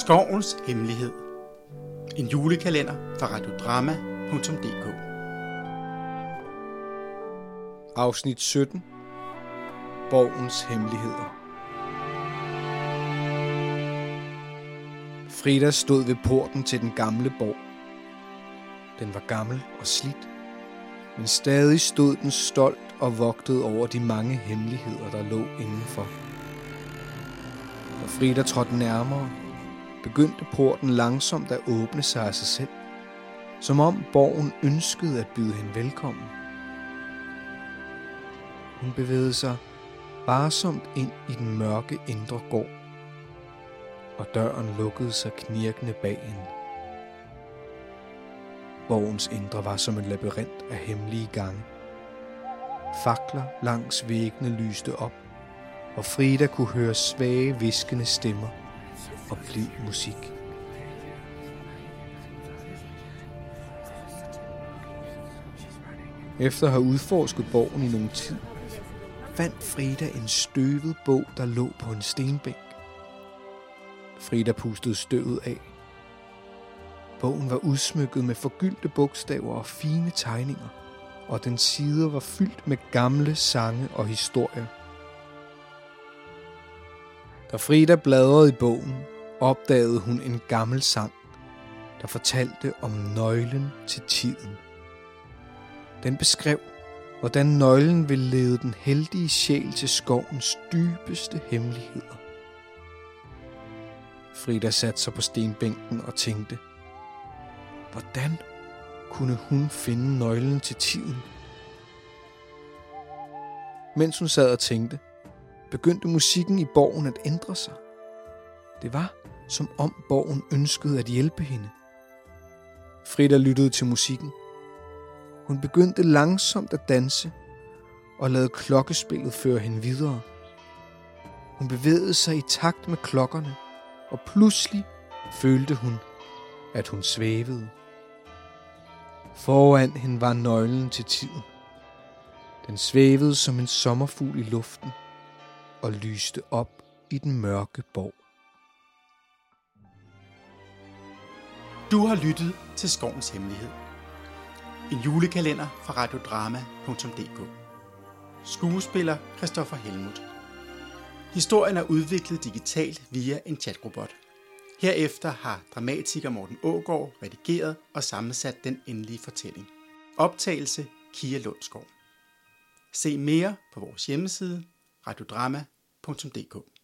Skovens Hemmelighed. En julekalender fra radiodrama.dk Afsnit 17 Borgens Hemmeligheder Frida stod ved porten til den gamle borg. Den var gammel og slidt, men stadig stod den stolt og vogtede over de mange hemmeligheder, der lå indenfor. Da Frida trådte nærmere, begyndte porten langsomt at åbne sig af sig selv, som om borgen ønskede at byde hende velkommen. Hun bevægede sig varsomt ind i den mørke indre gård, og døren lukkede sig knirkende bag hende. Borgens indre var som en labyrint af hemmelige gange. Fakler langs væggene lyste op, og Frida kunne høre svage, viskende stemmer og blid musik. Efter at have udforsket borgen i nogen tid, fandt Frida en støvet bog, der lå på en stenbænk. Frida pustede støvet af. Bogen var udsmykket med forgyldte bogstaver og fine tegninger, og den sider var fyldt med gamle sange og historier. Da Frida bladrede i bogen, opdagede hun en gammel sang, der fortalte om nøglen til tiden. Den beskrev, hvordan nøglen ville lede den heldige sjæl til skovens dybeste hemmeligheder. Frida satte sig på stenbænken og tænkte, hvordan kunne hun finde nøglen til tiden? Mens hun sad og tænkte, begyndte musikken i borgen at ændre sig. Det var, som om borgen ønskede at hjælpe hende. Frida lyttede til musikken. Hun begyndte langsomt at danse og lade klokkespillet føre hende videre. Hun bevægede sig i takt med klokkerne, og pludselig følte hun, at hun svævede. Foran hende var nøglen til tiden. Den svævede som en sommerfugl i luften og lyste op i den mørke borg. Du har lyttet til Skovens Hemmelighed. En julekalender fra radiodrama.dk Skuespiller Christoffer Helmut Historien er udviklet digitalt via en chatrobot. Herefter har dramatiker Morten Ågård redigeret og sammensat den endelige fortælling. Optagelse Kia Lundsgaard. Se mere på vores hjemmeside radiodrama.dk